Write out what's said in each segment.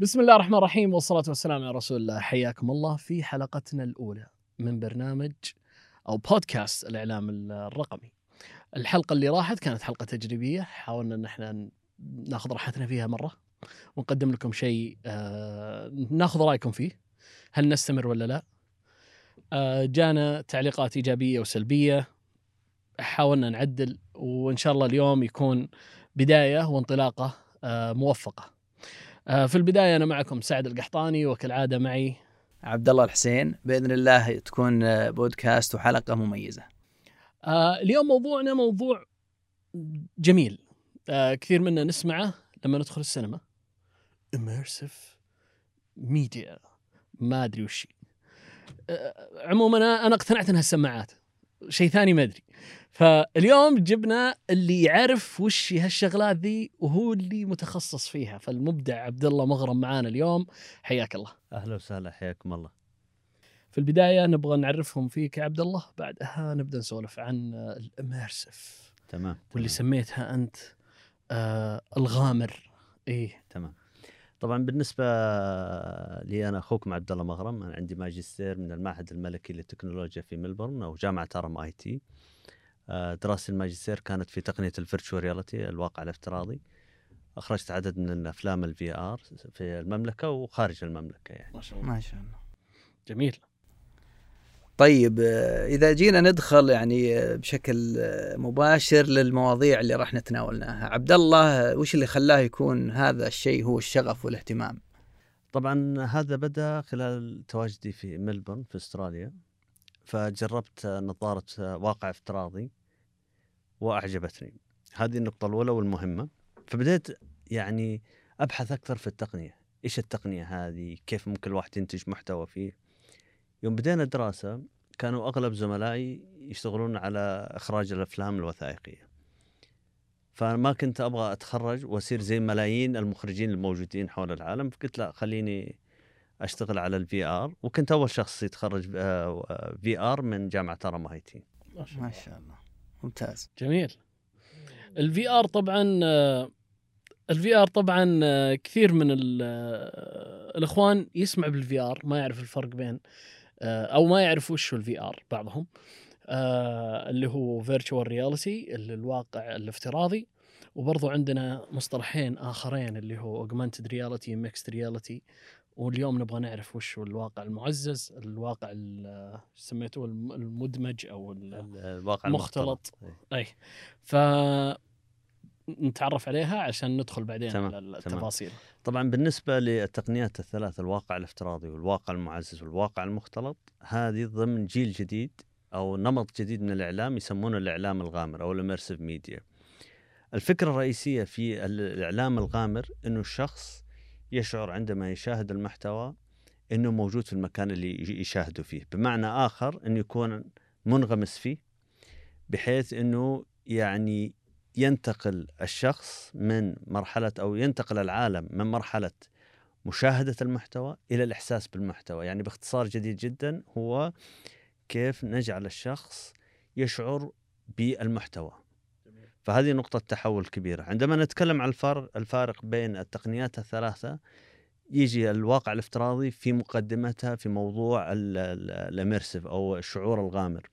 بسم الله الرحمن الرحيم والصلاة والسلام على رسول الله. حياكم الله في حلقتنا الأولى من برنامج أو بودكاست الإعلام الرقمي. الحلقة اللي راحت كانت حلقة تجريبية حاولنا أن إحنا ناخذ راحتنا فيها مرة ونقدم لكم شيء آه ناخذ رأيكم فيه. هل نستمر ولا لا؟ آه جانا تعليقات إيجابية وسلبية. حاولنا نعدل وإن شاء الله اليوم يكون بداية وانطلاقة آه موفقة. في البداية أنا معكم سعد القحطاني وكالعادة معي عبد الله الحسين. بإذن الله تكون آه، بودكاست وحلقة مميزة. آه اليوم موضوعنا موضوع جميل. آه كثير منا نسمعه لما ندخل السينما. Immersive ميديا ما أدري وش آه عموما أنا اقتنعت إنها السماعات. شيء ثاني ما أدري. فاليوم جبنا اللي يعرف وش هالشغلات ذي وهو اللي متخصص فيها. فالمبدع عبد الله مغرم معانا اليوم. حياك الله. أهلا وسهلا حياكم الله. في البداية نبغى نعرفهم فيك يا عبد الله بعدها نبدأ نسولف عن ال immersive. تمام واللي سميتها أنت آه الغامر. إيه. تمام. طبعا بالنسبة لي أنا أخوكم عبد الله مغرم أنا عندي ماجستير من المعهد الملكي للتكنولوجيا في ملبورن أو جامعة RMIT. آه، دراستي الماجستير كانت في تقنية ال virtual reality الواقع الافتراضي. أخرجت عدد من الافلام ال VR في المملكة وخارج المملكة يعني. ما شاء الله. ما شاء الله. جميل. طيب آه، إذا جينا ندخل يعني آه، بشكل مباشر للمواضيع اللي راح نتناولناها. عبد الله وش اللي خلاه يكون هذا الشيء هو الشغف والاهتمام؟ طبعا هذا بدأ خلال تواجدي في ملبورن في أستراليا. فجربت نظارة واقع افتراضي. وأعجبتني. هذه النقطة الأولى والمهمة. فبدأت يعني أبحث أكثر في التقنية. إيش التقنية هذه؟ كيف ممكن الواحد ينتج محتوى فيه؟ يوم بدينا دراسه كانوا أغلب زملائي يشتغلون على إخراج الأفلام الوثائقية. فما كنت أبغى أتخرج وأصير زي ملايين المخرجين الموجودين حول العالم فقلت لا خليني أشتغل على ال VR وكنت أول شخص يتخرج VR من جامعة تي ما شاء الله. ممتاز. جميل. ال VR طبعا ال VR طبعا كثير من الأخوان يسمع بال VR ما يعرف الفرق بين أو ما يعرف وش هو ال VR بعضهم. اللي هو virtual reality الواقع الافتراضي. وبرضو عندنا مصطلحين آخرين اللي هو augmented reality mixed reality واليوم نبغى نعرف وش هو الواقع المعزز الواقع سميتوه المدمج أو الواقع المختلط. اي ف نتعرف عليها عشان ندخل بعدين تمام. على التفاصيل تمام. طبعا بالنسبة للتقنيات الثلاث الواقع الافتراضي والواقع المعزز والواقع المختلط هذه ضمن جيل جديد أو نمط جديد من الإعلام يسمونه الإعلام الغامر أو الإميرسيف ميديا. الفكرة الرئيسية في الإعلام الغامر إنه الشخص يشعر عندما يشاهد المحتوى إنه موجود في المكان اللي يشاهده فيه. بمعنى آخر انه يكون منغمس فيه بحيث إنه يعني ينتقل الشخص من مرحلة أو ينتقل العالم من مرحلة مشاهدة المحتوى إلى الإحساس بالمحتوى. يعني باختصار جديد جدا هو كيف نجعل الشخص يشعر بالمحتوى. فهذه نقطة تحول كبيرة. عندما نتكلم عن الفارق, الفارق بين التقنيات الثلاثة يجي الواقع الافتراضي في مقدمتها في موضوع الاميرسيف أو الشعور الغامر.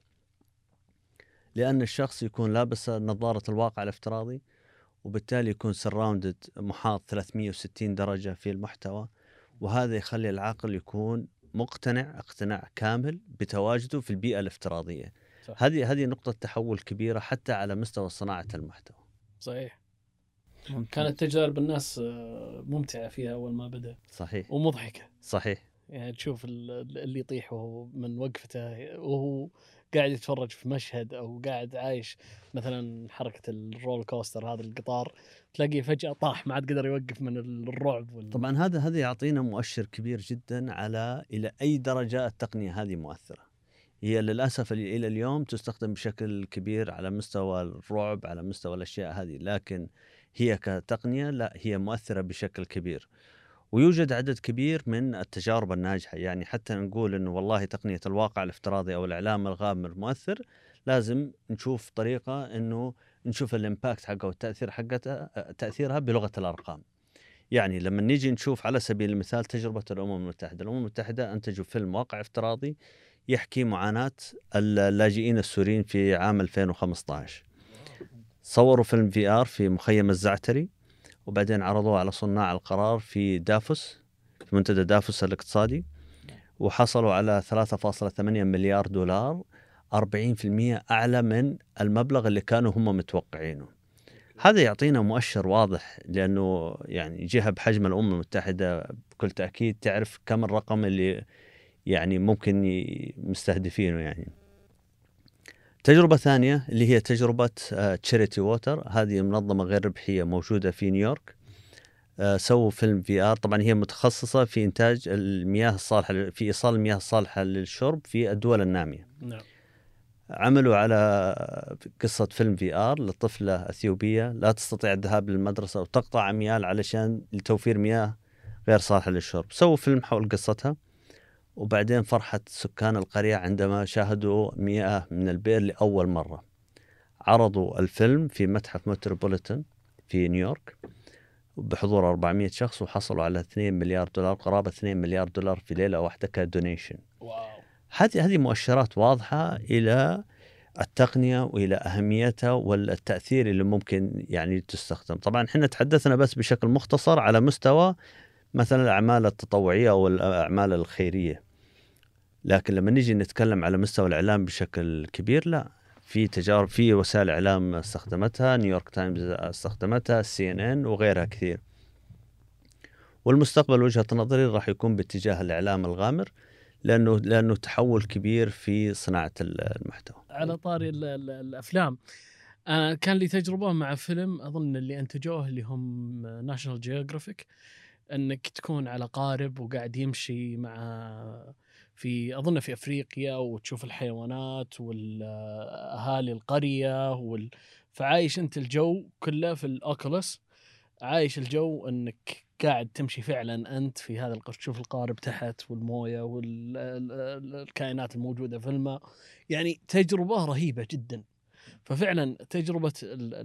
لأن الشخص يكون لابس نظارة الواقع الافتراضي وبالتالي يكون سراوندد محاط 360 درجة في المحتوى وهذا يخلي العقل يكون مقتنع اقتناع كامل بتواجده في البيئة الافتراضية. صح. هذه هذه نقطة تحول كبيرة حتى على مستوى صناعة المحتوى. صحيح. ممكن. كانت تجارب الناس آه، ممتعة فيها أول ما بدأ. صحيح. ومضحكة. صحيح. يعني تشوف اللي يطيح وهو من وقفته وهو قاعد يتفرج في مشهد أو قاعد عايش مثلا حركة الرول كوستر هذا القطار تلاقيه فجأة طاح ما عاد قدر يوقف من الرعب وال... طبعا هذا هذا يعطينا مؤشر كبير جدا على إلى أي درجة التقنية هذه مؤثرة. هي للأسف إلى اليوم تستخدم بشكل كبير على مستوى الرعب على مستوى الأشياء هذه لكن هي كتقنية لا هي مؤثرة بشكل كبير. ويوجد عدد كبير من التجارب الناجحة. يعني حتى نقول إنه والله تقنية الواقع الافتراضي أو الإعلام الغامر مؤثر لازم نشوف طريقة إنه نشوف الإمباكت حقه والتأثير حقتها تأثيرها بلغة الأرقام. يعني لما نيجي نشوف على سبيل المثال تجربة الأمم المتحدة، الأمم المتحدة انتجوا فيلم واقع افتراضي يحكي معاناة اللاجئين السوريين في عام 2015 صوروا فيلم في آر في مخيم الزعتري وبعدين عرضوه على صناع القرار في دافوس في منتدى دافوس الاقتصادي وحصلوا على 3.8 مليار دولار 40% أعلى من المبلغ اللي كانوا هم متوقعينه. هذا يعطينا مؤشر واضح لأنه يعني جهة بحجم الأمم المتحدة بكل تأكيد تعرف كم الرقم اللي يعني ممكن مستهدفينه يعني. تجربة ثانية اللي هي تجربة charity: water هذه منظمة غير ربحية موجودة في نيويورك. آه، سووا فيلم VR. طبعا هي متخصصة في إنتاج المياه الصالحة في إيصال المياه الصالحة للشرب في الدول النامية. نعم. عملوا على قصة فيلم VR لطفلة أثيوبية. لا تستطيع الذهاب للمدرسة وتقطع أميال علشان لتوفير مياه غير صالحة للشرب. سووا فيلم حول قصتها. وبعدين فرحة سكان القرية عندما شاهدوا مياه من البئر لأول مرة. عرضوا الفيلم في متحف متروبوليتان في نيويورك بحضور 400 شخص وحصلوا على 2 مليار دولار قرابة 2 مليار دولار في ليلة واحدة ك donation. هذه هذه مؤشرات واضحة إلى التقنية وإلى أهميتها والتأثير اللي ممكن يعني تستخدم. طبعا إحنا تحدثنا بس بشكل مختصر على مستوى مثلا الأعمال التطوعية أو الأعمال الخيرية. لكن لما نيجي نتكلم على مستوى الإعلام بشكل كبير لا. في تجارب في وسائل إعلام استخدمتها New York Times استخدمتها CNN وغيرها كثير. والمستقبل وجهة نظري راح يكون باتجاه الإعلام الغامر لأنه لأنه تحول كبير في صناعة المحتوى. على طاري ال ال الأفلام. أنا كان لي تجربة مع فيلم أظن اللي أنتجوه اللي هم National Geographic إنك تكون على قارب وقاعد يمشي مع في أظن في أفريقيا وتشوف الحيوانات والأهالي القرية وال... فعايش أنت الجو كله في الاوكولس عايش الجو إنك قاعد تمشي فعلا أنت في هذا القرش تشوف القارب تحت والموية والكائنات الموجودة في الماء. يعني تجربة رهيبة جدا. ففعلا تجربة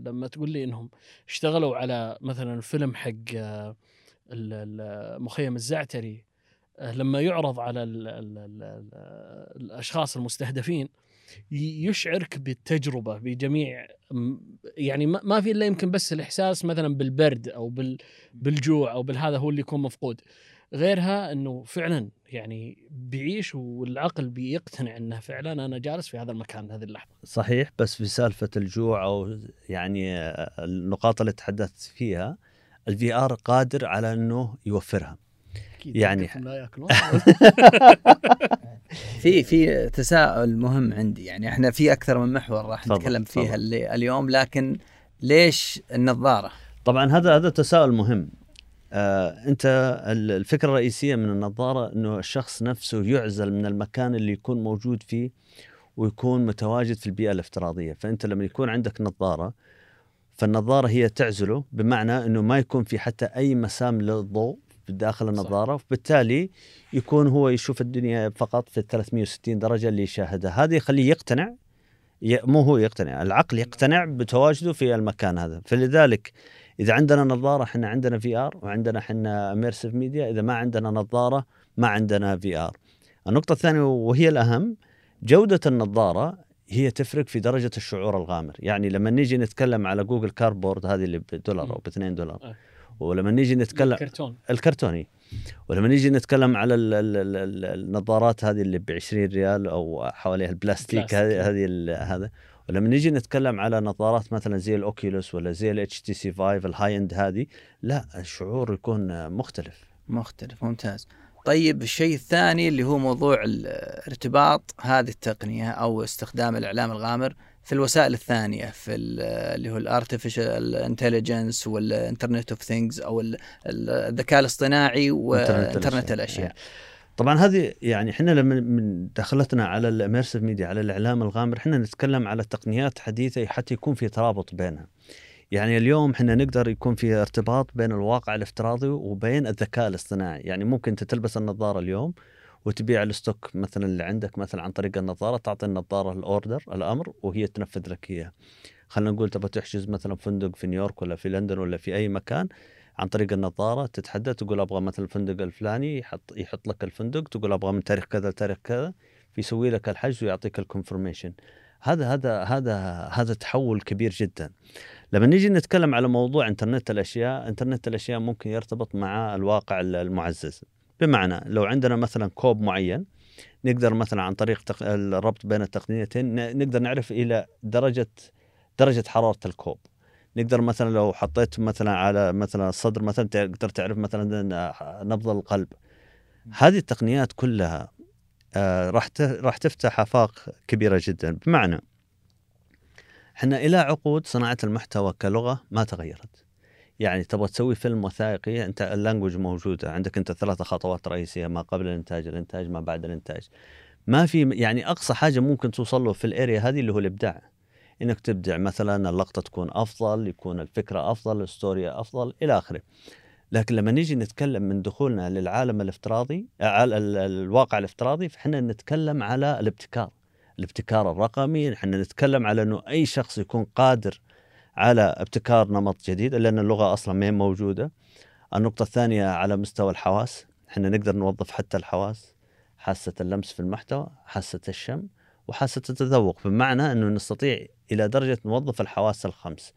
لما تقول لي إنهم اشتغلوا على مثلا الفيلم حق المخيم الزعتري لما يعرض على ال ال ال الأشخاص المستهدفين يشعرك بالتجربة بجميع يعني ما في إلا يمكن بس الإحساس مثلا بالبرد أو بالجوع أو بالهذا هو اللي يكون مفقود غيرها إنه فعلا يعني بيعيش والعقل بيقتنع إنه فعلا أنا جالس في هذا المكان هذه اللحظة. صحيح بس في سالفة الجوع أو يعني النقاط اللي تحدثت فيها ال VR قادر على إنه يوفرها. يعني لا ياكلون في في تساؤل مهم عندي. يعني إحنا في أكثر من محور راح نتكلم فيها اليوم لكن ليش النظارة؟ طبعا هذا هذا تساؤل مهم. آه أنت ال- الفكرة الرئيسية من النظارة إنه الشخص نفسه يعزل من المكان اللي يكون موجود فيه ويكون متواجد في البيئة الافتراضية. فأنت لما يكون عندك نظارة فالنظارة هي تعزله بمعنى إنه ما يكون في حتى أي مسام للضوء داخل النظارة وبالتالي يكون هو يشوف الدنيا فقط في 360 درجة اللي يشاهدها هذا يخليه يقتنع مو هو يقتنع العقل يقتنع بتواجده في المكان هذا. فلذلك إذا عندنا نظارة إحنا عندنا VR وعندنا إحنا immersive media إذا ما عندنا نظارة ما عندنا VR النقطة الثانية وهي الأهم جودة النظارة هي تفرق في درجة الشعور الغامر. يعني لما نيجي نتكلم على Google Cardboard هذه اللي بدولار أو ب 2 دولار أه. ولما نيجي نتكلم كرتون الكرتوني ولما نيجي نتكلم على ال ال ال ال النظارات هذه اللي ب 20 ريال أو حواليها البلاستيك بلاستيك. هذه هذه ال- هذا. ولما نيجي نتكلم على نظارات مثلا زي ال Oculus ولا زي الاتش تي سي 5 الهاي اند هذه لا الشعور يكون مختلف. مختلف ممتاز. طيب الشيء الثاني اللي هو موضوع ارتباط هذه التقنية أو استخدام الإعلام الغامر في الوسائل الثانية في ال- اللي هو ال artificial intelligence وال internet of things أو ال- ال- الذكاء الاصطناعي وانترنت الأشياء. طبعا هذه يعني إحنا لما من دخلتنا على ال immersive media على الإعلام الغامر إحنا نتكلم على تقنيات حديثة حتى يكون في ترابط بينها. يعني اليوم إحنا نقدر يكون في ارتباط بين الواقع الافتراضي وبين الذكاء الاصطناعي، يعني ممكن أنت تلبس النظارة اليوم وتبيع ال stock مثلا اللي عندك مثلا عن طريق النظارة تعطي النظارة ال order الأمر وهي تنفذ لك إياه. خلينا نقول تبغى تحجز مثلا فندق في نيويورك ولا في لندن ولا في أي مكان عن طريق النظارة تتحدث تقول أبغى مثلا الفندق الفلاني يحط يحط لك الفندق تقول أبغى من تاريخ كذا لتاريخ كذا فيسوي لك الحجز ويعطيك ال confirmation هذا هذا هذا هذا تحول كبير جدا. لما نيجي نتكلم على موضوع إنترنت الأشياء إنترنت الأشياء ممكن يرتبط مع الواقع المعزز. بمعنى لو عندنا مثلا كوب معين نقدر مثلا عن طريق. الربط بين التقنيتين نقدر نعرف إلى درجة درجة حرارة الكوب. نقدر مثلا لو حطيت مثلا على مثلا الصدر مثلا تقدر تعرف مثلا نبض القلب. هذه التقنيات كلها آه، راح راح تفتح آفاق كبيرة جدا. بمعنى إحنا إلى عقود صناعة المحتوى كلغة ما تغيرت. يعني تبغى تسوي فيلم وثائقي أنت ال language موجودة. عندك أنت ثلاثة خطوات رئيسية ما قبل الإنتاج الإنتاج ما بعد الإنتاج. ما في يعني أقصى حاجة ممكن توصل له في ال area هذه اللي هو الإبداع. إنك تبدع مثلا اللقطة تكون أفضل يكون الفكرة أفضل ال story أفضل إلى آخره. لكن لما نيجي نتكلم من دخولنا للعالم الافتراضي على الواقع الافتراضي فإحنا نتكلم على الابتكار. الابتكار الرقمي نحن نتكلم على إنه أي شخص يكون قادر على ابتكار نمط جديد لأن اللغة أصلا ما موجودة النقطة الثانية على مستوى الحواس إحنا نقدر نوظف حتى الحواس حاسة اللمس في المحتوى حاسة الشم وحاسة التذوق بمعنى إنه نستطيع إلى درجة نوظف الحواس الخمس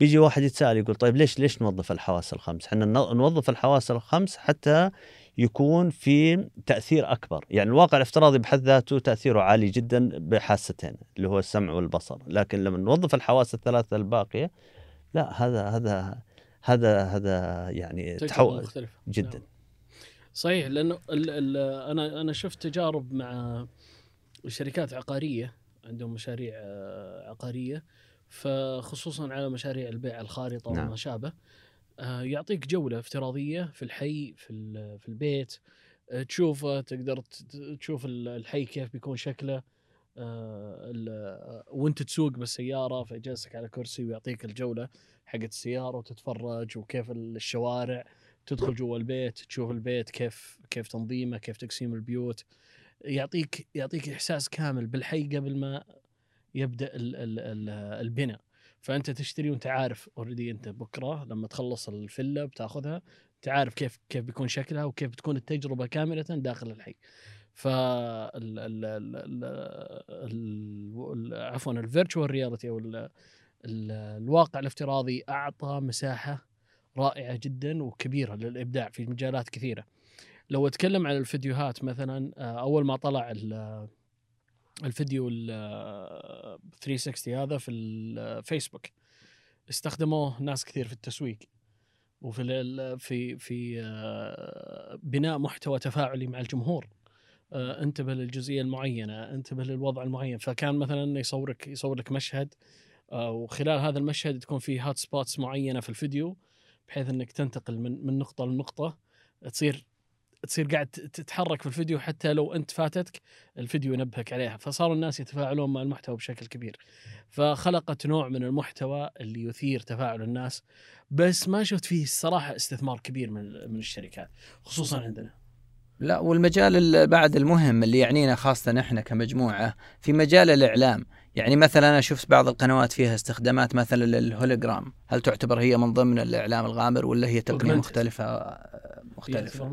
بيجي واحد يتساءل يقول طيب ليش ليش نوظف الحواس الخمس؟ إحنا نوظف الحواس الخمس حتى يكون في تأثير أكبر، يعني الواقع الافتراضي بحد ذاته تأثيره عالي جدا بحاستين اللي هو السمع والبصر، لكن لما نوظف الحواس الثلاثة الباقية لا هذا هذا هذا هذا يعني تحول مختلف جدا. نعم. صحيح لأنه ال ال أنا أنا شفت تجارب مع شركات عقارية عندهم مشاريع آه، عقارية فخصوصا على مشاريع البيع الخارطة نعم. وما شابه يعطيك جولة افتراضية في الحي في في البيت. آه، تشوفه تقدر تشوف الحي كيف بيكون شكله. وانت تسوق بالسيارة فيجلسك على كرسي ويعطيك الجولة حقت السيارة وتتفرج وكيف الشوارع. تدخل جوا البيت تشوف البيت كيف كيف تنظيمه كيف تقسيم البيوت. يعطيك يعطيك إحساس كامل بالحي قبل ما يبدأ ال ال ال البناء. فأنت تشتري وأنت عارف already أنت بكرة لما تخلص الفيلا بتاخذها أنت عارف كيف كيف بيكون شكلها وكيف بتكون التجربة كاملة داخل الحي. ف عفوا ال virtual reality أو ال الواقع الافتراضي أعطى مساحة رائعة جدا وكبيرة للإبداع في مجالات كثيرة. لو أتكلم عن الفيديوهات مثلا آه، أول ما طلع الفيديو ال 360 هذا في الفيسبوك استخدموه ناس كثير في التسويق وفي في في آه، بناء محتوى تفاعلي مع الجمهور. آه، انتبه للجزئية المعينة انتبه للوضع المعين. فكان مثلا يصورك يصور لك مشهد وخلال هذا المشهد تكون في هات سبوتس معينة في الفيديو بحيث إنك تنتقل من من نقطة لنقطة تصير تصير قاعد تتحرك في الفيديو حتى لو انت فاتتك الفيديو ينبهك عليها. فصاروا الناس يتفاعلون مع المحتوى بشكل كبير. فخلقت نوع من المحتوى اللي يثير تفاعل الناس بس ما شفت فيه الصراحة استثمار كبير من من الشركات خصوصا عندنا. لا والمجال بعد المهم اللي يعنينا خاصة إحنا كمجموعة في مجال الإعلام. يعني مثلا أنا شفت بعض القنوات فيها استخدامات مثلا للهولوجرام. هل تعتبر هي من ضمن الإعلام الغامر ولا هي تقنية مختلفة؟ مختلفة.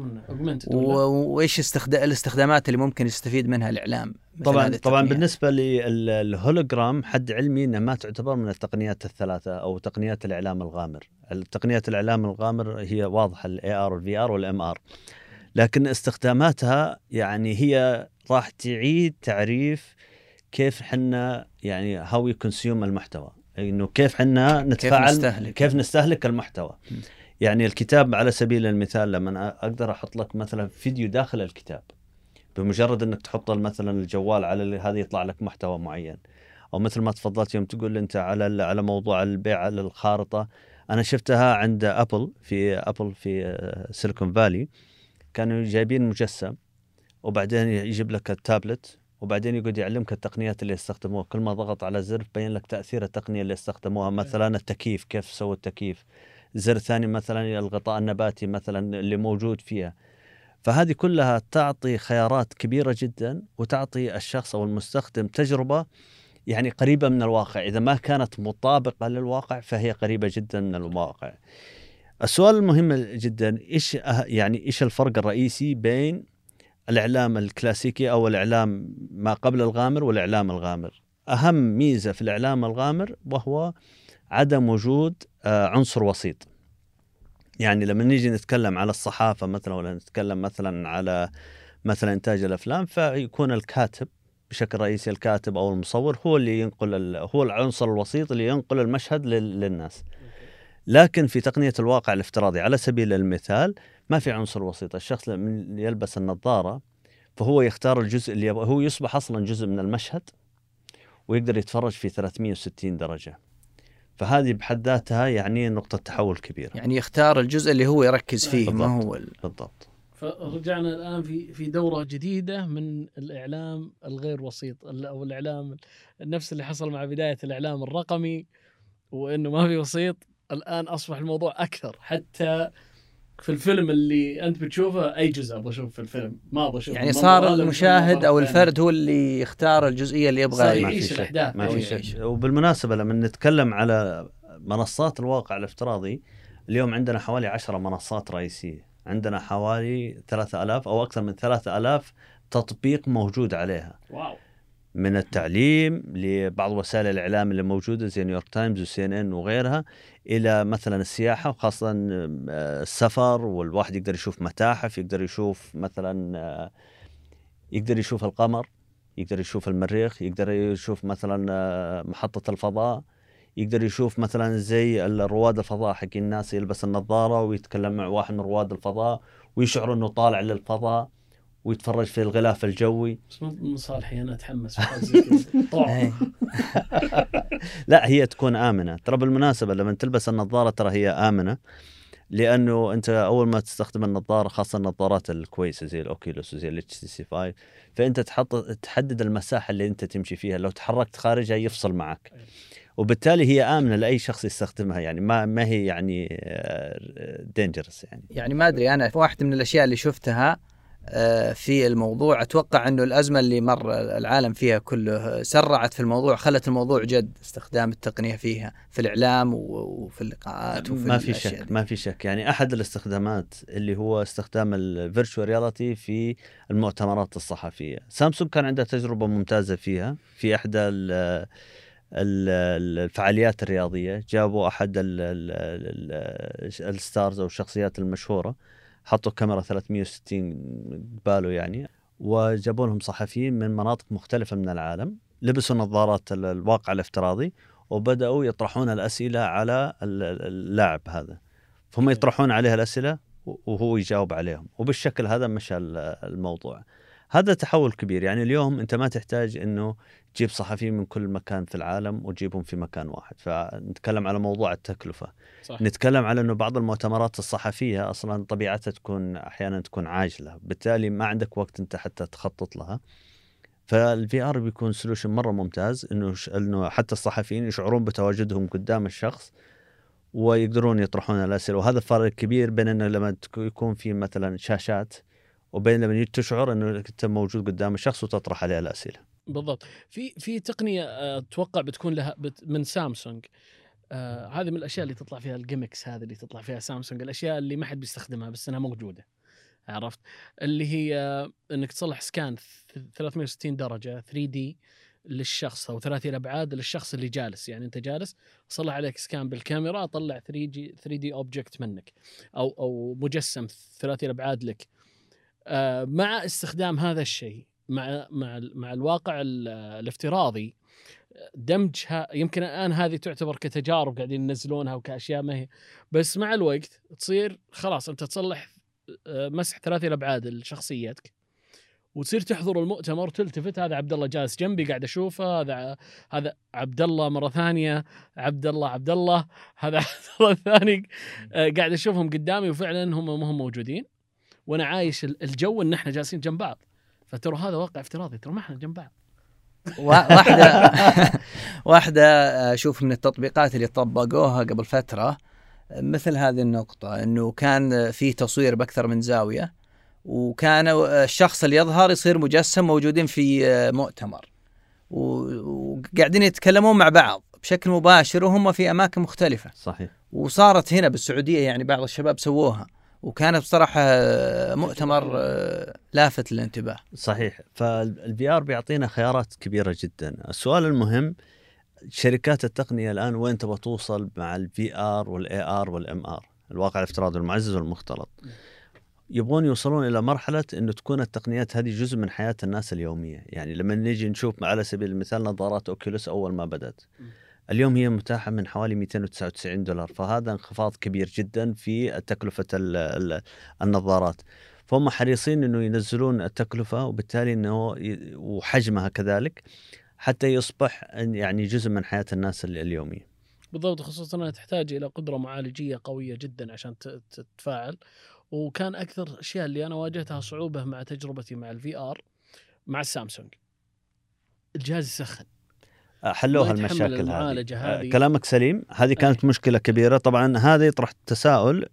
وإيش استخدام الاستخدامات اللي ممكن يستفيد منها الإعلام طبعا طبعا بالنسبة للهولوجرام حد علمي انها ما تعتبر من التقنيات الثلاثة أو تقنيات الإعلام الغامر. التقنيات الإعلام الغامر هي واضحة ال AR وال VR وال MR لكن استخداماتها يعني هي راح تعيد تعريف كيف حنا يعني how you consume المحتوى. إنه كيف حنا نتفاعل كيف نستهلك, كيف نستهلك المحتوى. يعني الكتاب على سبيل المثال لما أقدر أحط لك مثلا فيديو داخل الكتاب بمجرد إنك تحط مثلا الجوال على هذا يطلع لك محتوى معين. أو مثل ما تفضلت يوم تقول أنت على على موضوع البيع على الخارطة أنا شفتها عند أبل في أبل في سيليكون فالي. كانوا جايبين مجسم وبعدين يجيب لك التابلت وبعدين يقعد يعلمك التقنيات اللي استخدموها كل ما ضغط على زر بين لك تأثير التقنية اللي استخدموها مثلا التكييف كيف سووا التكييف. زر ثاني مثلا الغطاء النباتي مثلا اللي موجود فيها. فهذه كلها تعطي خيارات كبيرة جدا وتعطي الشخص أو المستخدم تجربة يعني قريبة من الواقع. إذا ما كانت مطابقة للواقع فهي قريبة جدا من الواقع السؤال المهم جدا إيش أه- يعني إيش الفرق الرئيسي بين الإعلام الكلاسيكي أو الإعلام ما قبل الغامر والإعلام الغامر؟ أهم ميزة في الإعلام الغامر وهو عدم وجود عنصر وسيط. يعني لما نيجي نتكلم على الصحافة مثلا ولا نتكلم مثلا على مثلا إنتاج الأفلام فيكون الكاتب بشكل رئيسي الكاتب أو المصور هو اللي ينقل هو العنصر الوسيط اللي ينقل المشهد للناس. لكن في تقنية الواقع الافتراضي على سبيل المثال ما في عنصر وسيط. الشخص من يلبس النظارة فهو يختار الجزء اللي هو يصبح أصلا جزء من المشهد ويقدر يتفرج في 360 درجة. فهذه بحد ذاتها يعني نقطة تحول كبيرة يعني يختار الجزء اللي هو يركز فيه بالضبط. ما هو ال... بالضبط فرجعنا الآن في في دورة جديدة من الإعلام الغير وسيط أو الإعلام نفس اللي حصل مع بداية الإعلام الرقمي وإنه ما في وسيط الآن أصبح الموضوع أكثر حتى في الفيلم اللي أنت بتشوفه أي جزء أبغى أشوف في الفيلم ما أبغى أشوف يعني صار المشاهد أو الفرد هو اللي يختار الجزئية اللي يبغى يعيش الأحداث. ما في شيء. وبالمناسبة لما نتكلم على منصات الواقع الافتراضي اليوم عندنا حوالي 10 منصات رئيسية. عندنا حوالي 3000 أو أكثر من 3000 تطبيق موجود عليها. واو. من التعليم لبعض وسائل الإعلام اللي موجودة زي نيويورك تايمز وسي ان ان وغيرها إلى مثلا السياحة وخاصة آه، السفر والواحد يقدر يشوف متاحف يقدر يشوف مثلا آه، يقدر يشوف القمر يقدر يشوف المريخ يقدر يشوف مثلا آه، محطة الفضاء يقدر يشوف مثلا زي رواد الفضاء حق الناس يلبس النظارة ويتكلم مع واحد من رواد الفضاء ويشعر إنه طالع للفضاء. ويتفرج في الغلاف الجوي. بس مو صالحي أنا أتحمس. إيه. لا هي تكون آمنة. ترى بالمناسبة لما تلبس النظارة ترى هي آمنة لأنه أنت أول ما تستخدم النظارة خاصة النظارات الكويسة زي الأوكيلوس وزي الاتش تي سي 5 فأنت تحط تحدد المساحة اللي أنت تمشي فيها. لو تحركت خارجها يفصل معك. وبالتالي هي آمنة لأي شخص يستخدمها. يعني ما ما هي يعني dangerous يعني. يعني ما أدري أنا واحدة من الأشياء اللي شفتها آه، في الموضوع أتوقع انه الازمه اللي مر العالم فيها كله سرعت في الموضوع خلت الموضوع جد استخدام التقنيه فيها في الاعلام وفي اللقاءات وفي ما في شك دي. ما في شك يعني احد الاستخدامات اللي هو استخدام ال virtual reality في المؤتمرات الصحفيه سامسونج كان عندها تجربه ممتازه فيها في احدى الفعاليات الرياضيه جابوا احد الستارز أو الشخصيات المشهوره حطوا كاميرا 360 قباله يعني وجابوا لهم صحفيين من مناطق مختلفة من العالم لبسوا نظارات الواقع الافتراضي وبدأوا يطرحون الأسئلة على اللاعب هذا. فهم يطرحون عليه الأسئلة وهو يجاوب عليهم. وبالشكل هذا مشى الموضوع. هذا تحول كبير. يعني اليوم أنت ما تحتاج إنه تجيب صحفيين من كل مكان في العالم وتجيبهم في مكان واحد. فنتكلم على موضوع التكلفة. صح. نتكلم على إنه بعض المؤتمرات الصحفية أصلا طبيعتها تكون أحيانا تكون عاجلة بالتالي ما عندك وقت أنت حتى تخطط لها فال VR بيكون solution مرة ممتاز إنه إنه حتى الصحفيين يشعرون بتواجدهم قدام الشخص ويقدرون يطرحون الأسئلة وهذا الفرق كبير بين إنه لما يكون في مثلا شاشات وبين لما تشعر إنه أنت موجود قدام الشخص وتطرح عليه الأسئلة. بالضبط في في تقنية أتوقع بتكون لها من سامسونج آه هذه من الأشياء اللي تطلع فيها ال gimmicks هذه اللي تطلع فيها سامسونج الأشياء اللي ما حد بيستخدمها بس إنها موجودة عرفت؟ اللي هي إنك تصلح scan 360 درجة 3D للشخص أو ثلاثي الأبعاد للشخص اللي جالس يعني أنت جالس صلح عليك سكان بالكاميرا اطلع 3 دي 3 دي اوبجكت منك أو أو مجسم ثلاثي الأبعاد لك. آه مع استخدام هذا الشيء مع مع مع الواقع الافتراضي دمجها يمكن الآن هذه تعتبر كتجارب قاعدين ينزلونها وكأشياء ما هي. بس مع الوقت تصير خلاص أنت تصلح آه، مسح ثلاثي الابعاد لشخصيتك. وتصير تحضر المؤتمر وتلتفت. هذا عبد الله جالس جنبي قاعد أشوفه. هذا هذا عبد الله مرة ثانية. عبد الله عبد الله. هذا عبد الله الثاني آه، قاعد أشوفهم قدامي وفعلا هم ما هم موجودين. وأنا عايش الجو إن إحنا جالسين جنب بعض. فترى هذا واقع افتراضي. ترى ما إحنا جنب بعض. واحدة واحدة أشوف من التطبيقات اللي طبقوها قبل فترة مثل هذه النقطة إنه كان في تصوير بأكثر من زاوية وكان الشخص اللي يظهر يصير مجسم موجودين في مؤتمر. وقاعدين يتكلمون مع بعض بشكل مباشر وهم في أماكن مختلفة. صحيح. وصارت هنا بالسعودية يعني بعض الشباب سووها. وكانت بصراحة مؤتمر آه، لافت للانتباه. صحيح. فال VR بيعطينا خيارات كبيرة جدا. السؤال المهم شركات التقنية الآن وين تبغى توصل مع ال VR وال AR وال MR الواقع الافتراضي المعزز والمختلط. يبغون يوصلون إلى مرحلة إنه تكون التقنيات هذه جزء من حياة الناس اليومية. يعني لما نيجي نشوف على سبيل المثال نظارات أوكيولوس أول ما بدأت. اليوم هي متاحة من حوالي 299 دولار فهذا انخفاض كبير جدا في تكلفه النظارات. فهم حريصين إنه ينزلون التكلفة وبالتالي إنه وحجمها كذلك حتى يصبح يعني جزء من حياة الناس اليومية. بالضبط خصوصا إنها تحتاج إلى قدرة معالجية قوية جدا عشان تتفاعل. وكان أكثر الاشياء اللي أنا واجهتها صعوبة مع تجربتي مع ال VR مع السامسونج. الجهاز يسخن. حلوها المشاكل هذه. آه، كلامك سليم. هذه كانت. مشكلة كبيرة. طبعا هذا يطرح تساؤل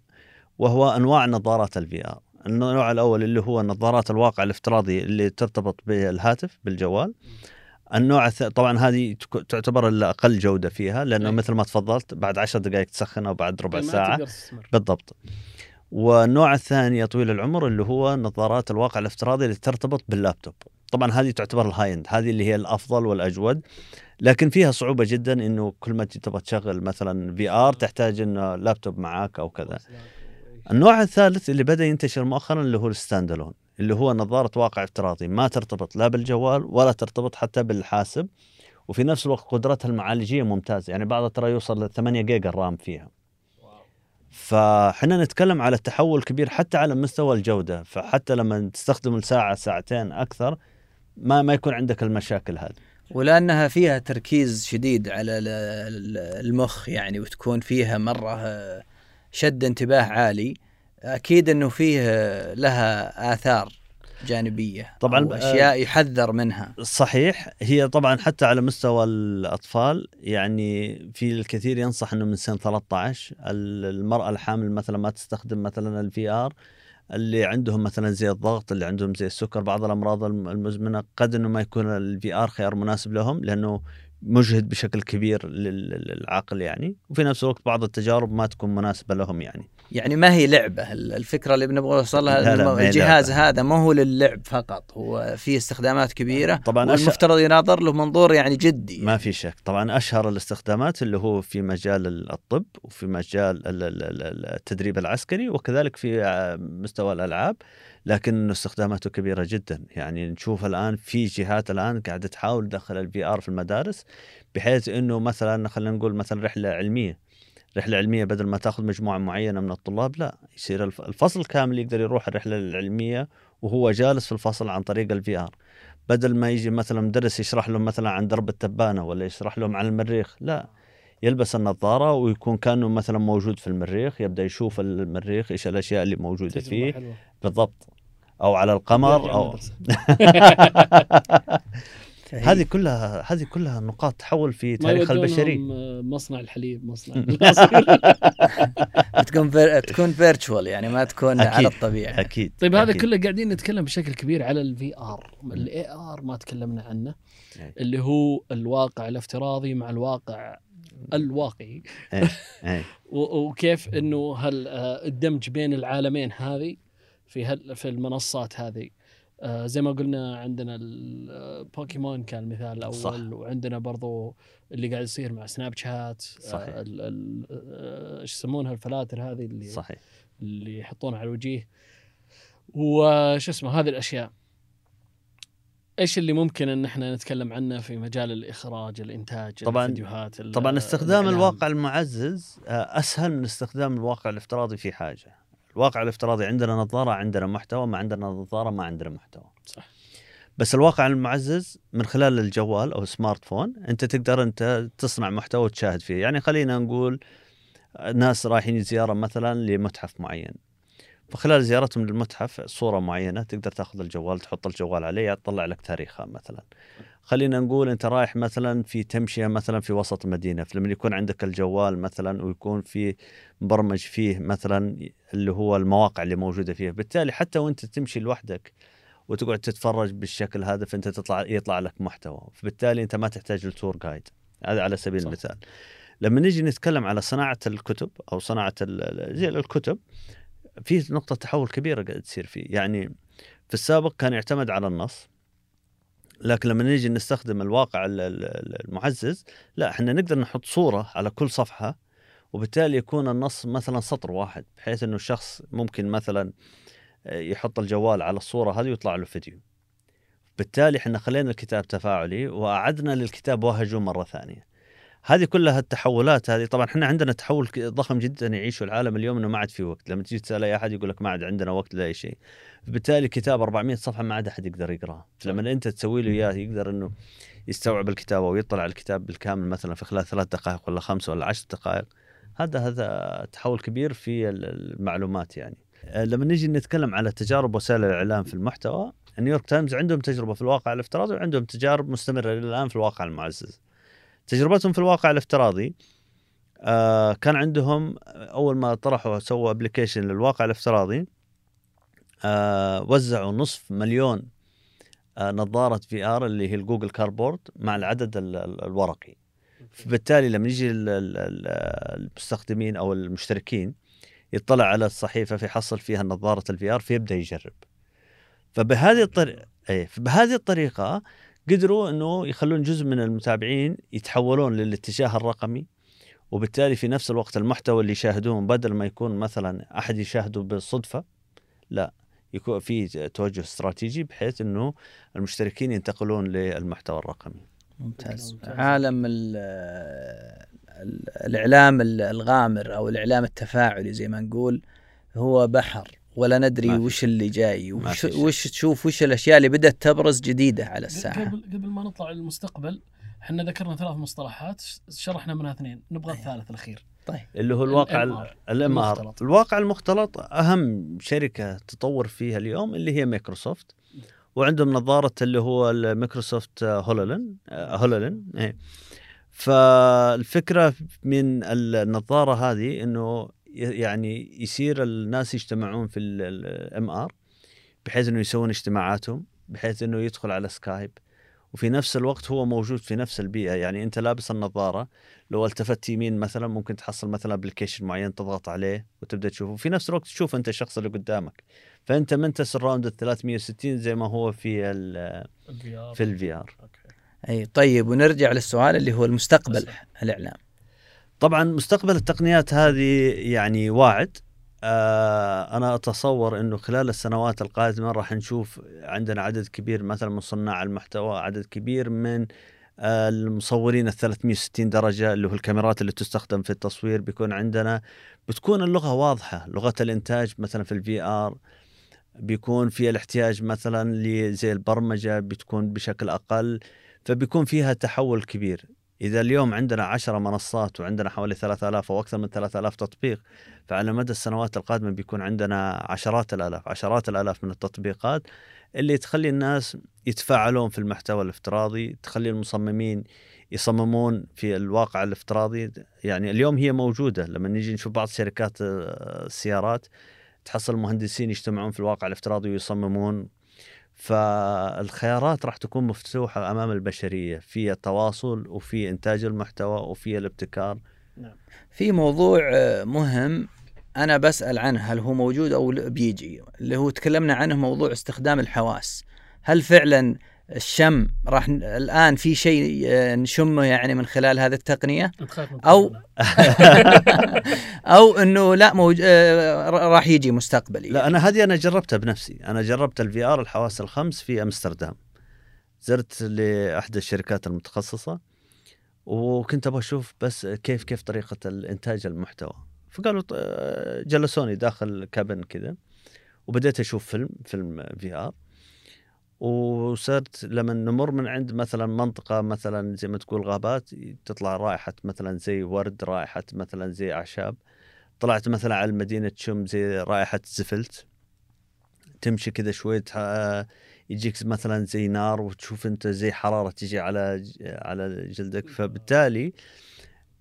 وهو أنواع نظارات ال VR. النوع الأول اللي هو نظارات الواقع الافتراضي اللي ترتبط بالهاتف بالجوال. النوع طبعا هذه تعتبر الأقل جودة فيها لأنه. مثل ما تفضلت بعد عشر دقائق تسخن أو بعد ربع ساعة. بالضبط. والنوع الثاني يا طويل العمر اللي هو نظارات الواقع الافتراضي اللي ترتبط باللابتوب. طبعا هذه تعتبر ال high end. هذه اللي هي الأفضل والأجود. لكن فيها صعوبة جدا إنه كل ما تبغى تشغل مثلا VR تحتاج إنه لابتوب معاك أو كذا. النوع الثالث اللي بدأ ينتشر مؤخرا اللي هو ال standalone اللي هو نظارة واقع افتراضي. ما ترتبط لا بالجوال ولا ترتبط حتى بالحاسب وفي نفس الوقت قدرتها المعالجية ممتازة. يعني بعضها ترى يوصل ل 8 جيجا ال RAM فيها. فحنا نتكلم على تحول كبير حتى على مستوى الجودة. فحتى لما تستخدم الساعة ساعتين أكثر ما ما يكون عندك المشاكل هذه. ولأنها فيها تركيز شديد على المخ يعني وتكون فيها مرة شد انتباه عالي. أكيد إنه فيه لها آثار جانبية طبعا أشياء آه، يحذر منها. صحيح. هي طبعا حتى على مستوى الأطفال يعني في الكثير ينصح إنه من سن 13 المرأة الحامل مثلا ما تستخدم مثلا ال VR اللي عندهم مثلا زي الضغط اللي عندهم زي السكر بعض الأمراض المزمنة قد إنه ما يكون ال VR خيار مناسب لهم لأنه مجهد بشكل كبير للعقل يعني. وفي نفس الوقت بعض التجارب ما تكون مناسبة لهم يعني. يعني ما هي لعبة الفكرة اللي بنبغى نوصلها الجهاز هذا ما هو للعب فقط هو فيه استخدامات كبيرة طبعا المفترض يناظر له منظور يعني جدي. ما في شك. طبعا أشهر الاستخدامات اللي هو في مجال الطب وفي مجال التدريب العسكري وكذلك في مستوى الألعاب لكن استخداماته كبيرة جدا. يعني نشوف الآن في جهات الآن قاعدة تحاول تدخل ال VR في المدارس بحيث إنه مثلا خلينا نقول مثلا رحلة علمية. رحله علميه بدل ما تاخذ مجموعة معينة من الطلاب لا يصير الفصل كامل يقدر يروح الرحلة العلمية وهو جالس في الفصل عن طريق ال VR. بدل ما يجي مثلا مدرس يشرح لهم مثلا عن درب التبانة ولا يشرح لهم عن المريخ لا يلبس النظارة ويكون كأنه مثلا موجود في المريخ يبدأ يشوف المريخ إيش الأشياء اللي موجودة فيه. حلوة. بالضبط. أو على القمر هذه كلها هذه كلها نقاط تحول في تاريخ البشرية. مصنع الحليب مصنع تكون. تكون virtual يعني ما تكون أكيد. على الطبيعة. أكيد طيب هذا كله قاعدين نتكلم بشكل كبير على ال VR ال AR ما تكلمنا عنه اللي هو الواقع الافتراضي مع الواقع الواقعي. وكيف إنه هل آه، الدمج بين العالمين هذه في هل في المنصات هذه آه زي ما قلنا عندنا البوكيمون كان المثال الأول صح. وعندنا برضو اللي قاعد يصير مع سناب شات آه، صحيح. آه، إيش يسمونها الفلاتر هذه اللي صحيح. اللي يحطونها على الوجيه وش اسمه هذه الأشياء. إيش اللي ممكن إن إحنا نتكلم عنه في مجال الإخراج الإنتاج طبعا الفيديوهات طبعا استخدام. الواقع المعزز آه، أسهل من استخدام الواقع الافتراضي في حاجة. الواقع الافتراضي عندنا نظارة عندنا محتوى ما عندنا نظارة ما عندنا محتوى. صح. بس الواقع المعزز من خلال الجوال أو السمارت فون أنت تقدر أنت تصنع محتوى وتشاهد فيه. يعني خلينا نقول ناس رايحين زيارة مثلا لمتحف معين. فخلال زيارتهم للمتحف صورة معينة تقدر تاخذ الجوال تحط الجوال عليه يطلع لك تاريخها مثلا. خلينا نقول أنت رايح مثلا في تمشية مثلا في وسط المدينة فلما يكون عندك الجوال مثلا ويكون في مبرمج فيه مثلا اللي هو المواقع اللي موجودة فيه بالتالي حتى وأنت تمشي لوحدك وتقعد تتفرج بالشكل هذا فأنت تطلع يطلع لك محتوى. فبالتالي أنت ما تحتاج لتور جايد هذا على سبيل صح. المثال. لما نيجي نتكلم على صناعة الكتب أو صناعة زي الكتب في نقطة تحول كبيرة قاعد تصير فيه. يعني في السابق كان يعتمد على النص لكن لما نيجي نستخدم الواقع ال- ال- المعزز لا إحنا نقدر نحط صورة على كل صفحة وبالتالي يكون النص مثلا سطر واحد بحيث إنه الشخص ممكن مثلا يحط الجوال على الصورة هذه ويطلع له فيديو. بالتالي إحنا خلينا الكتاب تفاعلي وأعدنا للكتاب وهجه مرة ثانية. هذه كلها التحولات هذه. طبعا إحنا عندنا تحول ضخم جدا يعيشه العالم اليوم إنه ما عاد في وقت. لما تجي تسأل أي أحد يقول لك ما عاد عندنا وقت لأي شيء. بالتالي كتاب 400 صفحة ما عاد أحد يقدر يقرأه. لما أنت تسوي له إياه يقدر إنه يستوعب الكتاب أو يطلع على الكتاب بالكامل مثلا في خلال ثلاث دقائق ولا خمس ولا عشر دقائق. هذا هذا تحول كبير في ال- المعلومات يعني. آه، لما نيجي نتكلم على تجارب وسائل الإعلام في المحتوى نيويورك تايمز عندهم تجربة في الواقع الافتراضي وعندهم تجارب مستمرة إلى الآن في الواقع المعزز. تجربتهم في الواقع الافتراضي آه كان عندهم أول ما طرحوا سووا application للواقع الافتراضي آه وزعوا نصف مليون آه نظارة VR اللي هي ال Google Cardboard مع العدد ال- ال- الورقي. فبالتالي لما يجي ال- ال- ال- المستخدمين أو المشتركين يطلع على الصحيفة فيحصل فيها نظارة ال VR فيبدأ يجرب. فبهذه الطريقة اي فبهذه الطريقة قدروا إنه يخلون جزء من المتابعين يتحولون للاتجاه الرقمي وبالتالي في نفس الوقت المحتوى اللي يشاهدون بدل ما يكون مثلا أحد يشاهده بالصدفه لا يكون في توجه استراتيجي بحيث إنه المشتركين ينتقلون للمحتوى الرقمي. ممتاز. ممتاز. عالم ال- ال- الإعلام ال- الغامر أو الإعلام التفاعلي زي ما نقول هو بحر. ولا ندري وش اللي جاي وش. وش تشوف وش الأشياء اللي بدأت تبرز جديدة على الساحة قبل قبل ما نطلع للمستقبل إحنا ذكرنا ثلاث مصطلحات شرحنا منها اثنين نبغى أيوة. الثالث الأخير طيب اللي هو الواقع. الام ار المختلط. الواقع المختلط أهم شركة تطور فيها اليوم اللي هي مايكروسوفت وعندهم نظارة اللي هو ال Microsoft HoloLens HoloLens إيه. فالفكرة من النظارة هذه إنه يعني يصير الناس يجتمعون في ال MR بحيث إنه يسوون اجتماعاتهم بحيث إنه يدخل على سكايب. وفي نفس الوقت هو موجود في نفس البيئة. يعني أنت لابس النظارة لو التفت يمين مثلا ممكن تحصل مثلا application معين تضغط عليه وتبدأ تشوفه. وفي نفس الوقت تشوف أنت الشخص اللي قدامك. فأنت ما أنت surround ال 360 زي ما هو في ال ال VR في ال VR أي طيب ونرجع للسؤال اللي هو المستقبل. الإعلام. طبعا مستقبل التقنيات هذه يعني واعد. آه أنا أتصور إنه خلال السنوات القادمة راح نشوف عندنا عدد كبير مثلا من صناع المحتوى عدد كبير من آه، المصورين ال 360 درجة اللي هو الكاميرات اللي تستخدم في التصوير بيكون عندنا. بتكون اللغة واضحة لغة الإنتاج مثلا في ال VR بيكون في الاحتياج مثلا لزي البرمجة بتكون بشكل أقل فبيكون فيها تحول كبير. إذا اليوم عندنا عشرة منصات وعندنا حوالي 3000 أو أكثر من 3000 تطبيق فعلى مدى السنوات القادمة بيكون عندنا عشرات الآلاف عشرات الآلاف من التطبيقات اللي تخلي الناس يتفاعلون في المحتوى الافتراضي تخلي المصممين يصممون في الواقع الافتراضي. يعني اليوم هي موجودة لما نيجي نشوف بعض شركات آه، السيارات تحصل المهندسين يجتمعون في الواقع الافتراضي ويصممون فالخيارات راح تكون مفتوحة أمام البشرية في التواصل وفي إنتاج المحتوى وفي الابتكار. في موضوع آه، مهم أنا بسأل عنه هل هو موجود أو لا؟ بيجي اللي هو تكلمنا عنه موضوع استخدام الحواس. هل فعلا الشم راح ن- الآن في شيء آه، نشمه يعني من خلال هذه التقنية؟ كورونا. أو إنه لا موج... آه، راح يجي مستقبلي. لا أنا هذه أنا جربتها بنفسي. أنا جربت ال VR الحواس الخمس في أمستردام. زرت لأحد الشركات المتخصصة وكنت أبغى أشوف بس كيف كيف طريقة الإنتاج المحتوى. فقالوا ط- جلسوني داخل كابن كذا وبديت أشوف فيلم فيلم في آر وصرت لما نمر من عند مثلا منطقة مثلا زي ما تقول غابات تطلع رائحة مثلا زي ورد رائحة مثلا زي أعشاب. طلعت مثلا على المدينة تشم زي رائحة زفلت. تمشي كذا شوي يجيك مثلا زي نار وتشوف أنت زي حرارة تجي على على جلدك. فبالتالي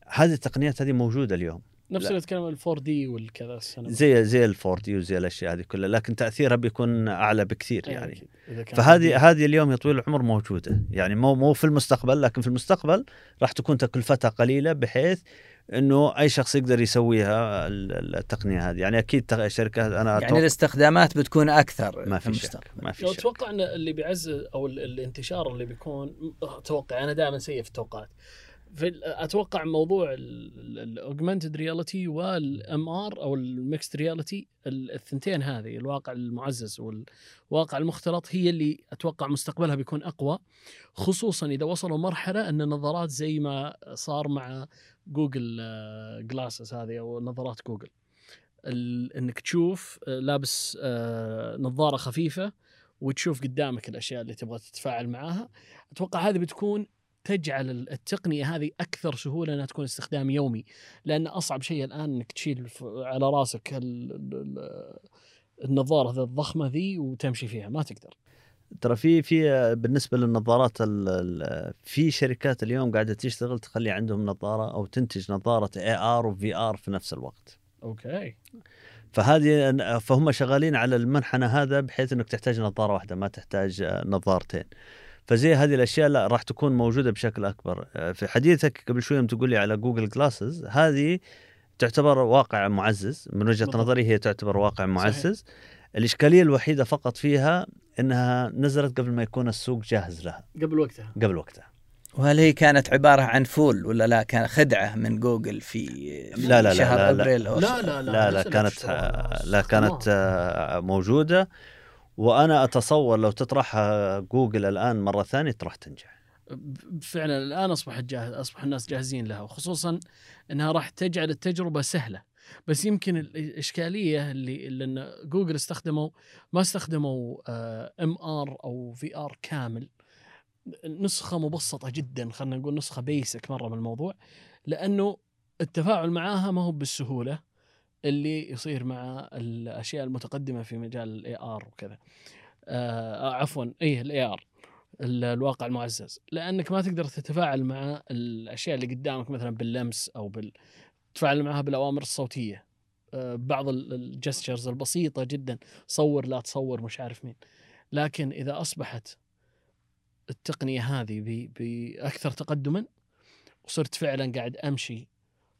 هذه التقنيات هذه موجودة اليوم. نفس. اللي نتكلم ال 4 دي والكذا السنة. زي زي الفور دي وزي الأشياء هذه كلها لكن تأثيرها بيكون أعلى بكثير أيوة يعني. فهذه هذه اليوم يا طويل العمر موجودة. يعني مو مو في المستقبل لكن في المستقبل راح تكون تكلفتها قليلة بحيث إنه أي شخص يقدر يسويها ال- ال- التقنية هذه. يعني أكيد شركات أنا يعني أتوقع الاستخدامات بتكون أكثر ما في في شك ما في لو شك. أتوقع إن اللي بيعزز أو ال- الانتشار اللي بيكون أتوقع أنا دائما سيء في التوقعات. في أتوقع موضوع ال augmented reality وال MR أو ال mixed reality الثنتين هذه الواقع المعزز والواقع المختلط هي اللي أتوقع مستقبلها بيكون أقوى. خصوصا إذا وصلوا مرحلة أن النظارات زي ما صار مع Google Glasses هذه أو نظارات جوجل. إنك تشوف آه، لابس آه، نظارة خفيفة وتشوف قدامك الأشياء اللي تبغى تتفاعل معاها. أتوقع هذه بتكون تجعل ال- التقنية هذه أكثر سهولة إنها تكون استخدام يومي. لأن أصعب شيء الآن إنك تشيل على راسك ال- ال- ال- النظارة ذا الضخمة ذي وتمشي فيها. ما تقدر. ترى في في بالنسبة للنظارات في شركات اليوم قاعدة تشتغل تخلي عندهم نظارة أو تنتج نظارة AR و VR في نفس الوقت. okay. فهذه فهم شغالين على المنحنى هذا بحيث إنك تحتاج نظارة واحدة ما تحتاج نظارتين. فزي هذه الأشياء لا راح تكون موجودة بشكل أكبر آه، في حديثك قبل شوية يوم تقول لي على Google Glasses هذه تعتبر واقع معزز من وجهة بالضبط. نظري هي تعتبر واقع صحيح. معزز الإشكالية الوحيدة فقط فيها إنها نزلت قبل ما يكون السوق جاهز لها قبل وقتها قبل وقتها وهل هي كانت عبارة عن fool ولا لا كان خدعة من جوجل في لا، لا، لا، شهر لا، لا. أبريل أو لا لا لا لا نزلت كانت شروع لا كانت استخدامات. آه، وأنا أتصور لو تطرحها جوجل الآن مرة ثانية راح تنجح. فعلا الآن أصبحت جاهز أصبح الناس جاهزين لها وخصوصا إنها راح تجعل التجربة سهلة. بس يمكن ال- الإشكالية اللي لأن جوجل استخدموا ما استخدموا MR أو VR كامل نسخة مبسطة جدا خلينا نقول نسخة basic مرة من الموضوع لأنه التفاعل معاها ما هو بالسهولة. اللي يصير مع الأشياء المتقدمة في مجال ال AR وكذا. آه عفوا إيه ال AR الواقع المعزز. لأنك ما تقدر تتفاعل مع الأشياء اللي قدامك مثلا باللمس أو بال تتفاعل معها بالأوامر الصوتية. آه، بعض ال gestures البسيطة جدا صور لا تصور مش عارف مين. لكن إذا أصبحت التقنية هذه بأكثر تقدما وصرت فعلا قاعد أمشي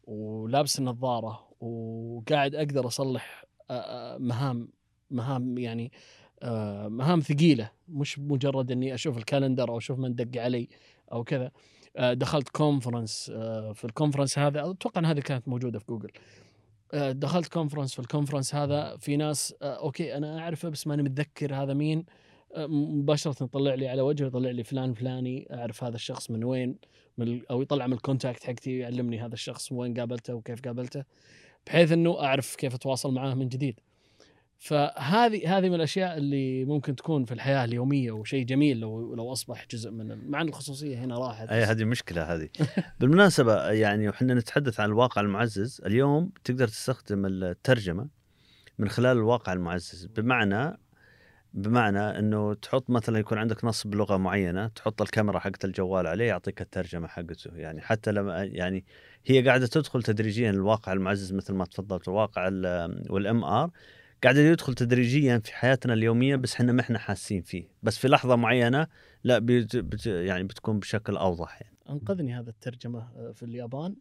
ولابس النظارة وقاعد أقدر أصلح مهام مهام يعني مهام ثقيلة. مش مجرد إني أشوف ال calendar أو أشوف من دق علي أو كذا. دخلت conference في ال conference هذا. أتوقع إن هذه كانت موجودة في جوجل دخلت conference في ال conference هذا في ناس okay أنا أعرفه بس ماني متذكر هذا مين. مباشرة يطلع لي على وجهه يطلع لي فلان فلاني أعرف هذا الشخص من وين من أو يطلع من الكونتاكت حقتي يعلمني هذا الشخص وين قابلته وكيف قابلته. بحيث إنه أعرف كيف أتواصل معاه من جديد. فهذه هذه من الأشياء اللي ممكن تكون في الحياة اليومية وشيء جميل لو لو أصبح جزء من مع إن الخصوصية هنا راحت. أي هذه مشكلة هذه. بالمناسبة يعني وحنا نتحدث عن الواقع المعزز اليوم تقدر تستخدم الترجمة من خلال الواقع المعزز. بمعنى بمعنى إنه تحط مثلا يكون عندك نص بلغه معينة تحط الكاميرا حقت الجوال عليه يعطيك الترجمة حقته. يعني حتى لما يعني هي قاعدة تدخل تدريجيا الواقع المعزز مثل ما تفضلت الواقع والام ار قاعد يدخل تدريجيا في حياتنا اليومية بس إحنا ما إحنا حاسين فيه. بس في لحظة معينة لا بت بت يعني بتكون بشكل أوضح يعني. أنقذني هذا الترجمة آه، في اليابان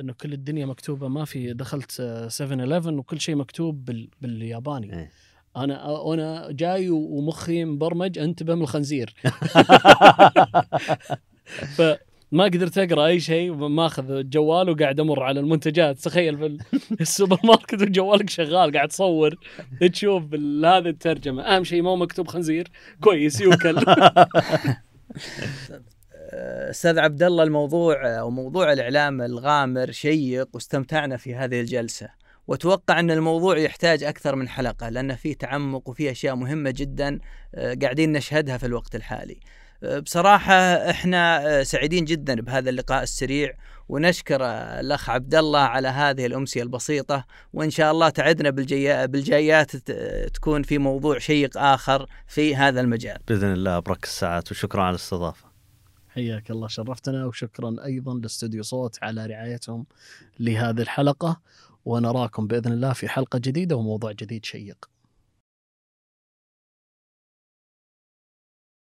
إنه كل الدنيا مكتوبة ما في دخلت 7 11 وكل شيء مكتوب بال بالياباني. إيه. أنا أنا جاي ومخي مبرمج أنتبه من الخنزير. فما قدرت أقرأ أي شيء ماخذ الجوال وقاعد أمر على المنتجات. تخيل في ال- السوبر ماركت وجوالك شغال قاعد تصور تشوف هذه الترجمة. أهم شيء مو مكتوب خنزير. كويس يوكل. أستاذ عبد الله الموضوع أو موضوع الإعلام الغامر شيق واستمتعنا في هذه الجلسة. وأتوقع أن الموضوع يحتاج أكثر من حلقة لأن فيه تعمق وفيه أشياء مهمة جدا آه، قاعدين نشهدها في الوقت الحالي. بصراحة إحنا آه، سعيدين جدا بهذا اللقاء السريع ونشكر آه، الأخ عبد الله على هذه الأمسية البسيطة وإن شاء الله تعدنا. بالجايات ت- تكون في موضوع شيق آخر في هذا المجال. بإذن الله برك الساعات وشكرا على الاستضافة حياك الله شرفتنا وشكرا أيضا لأستوديو صوت على رعايتهم لهذه الحلقة ونراكم بإذن الله في حلقة جديدة وموضوع جديد شيق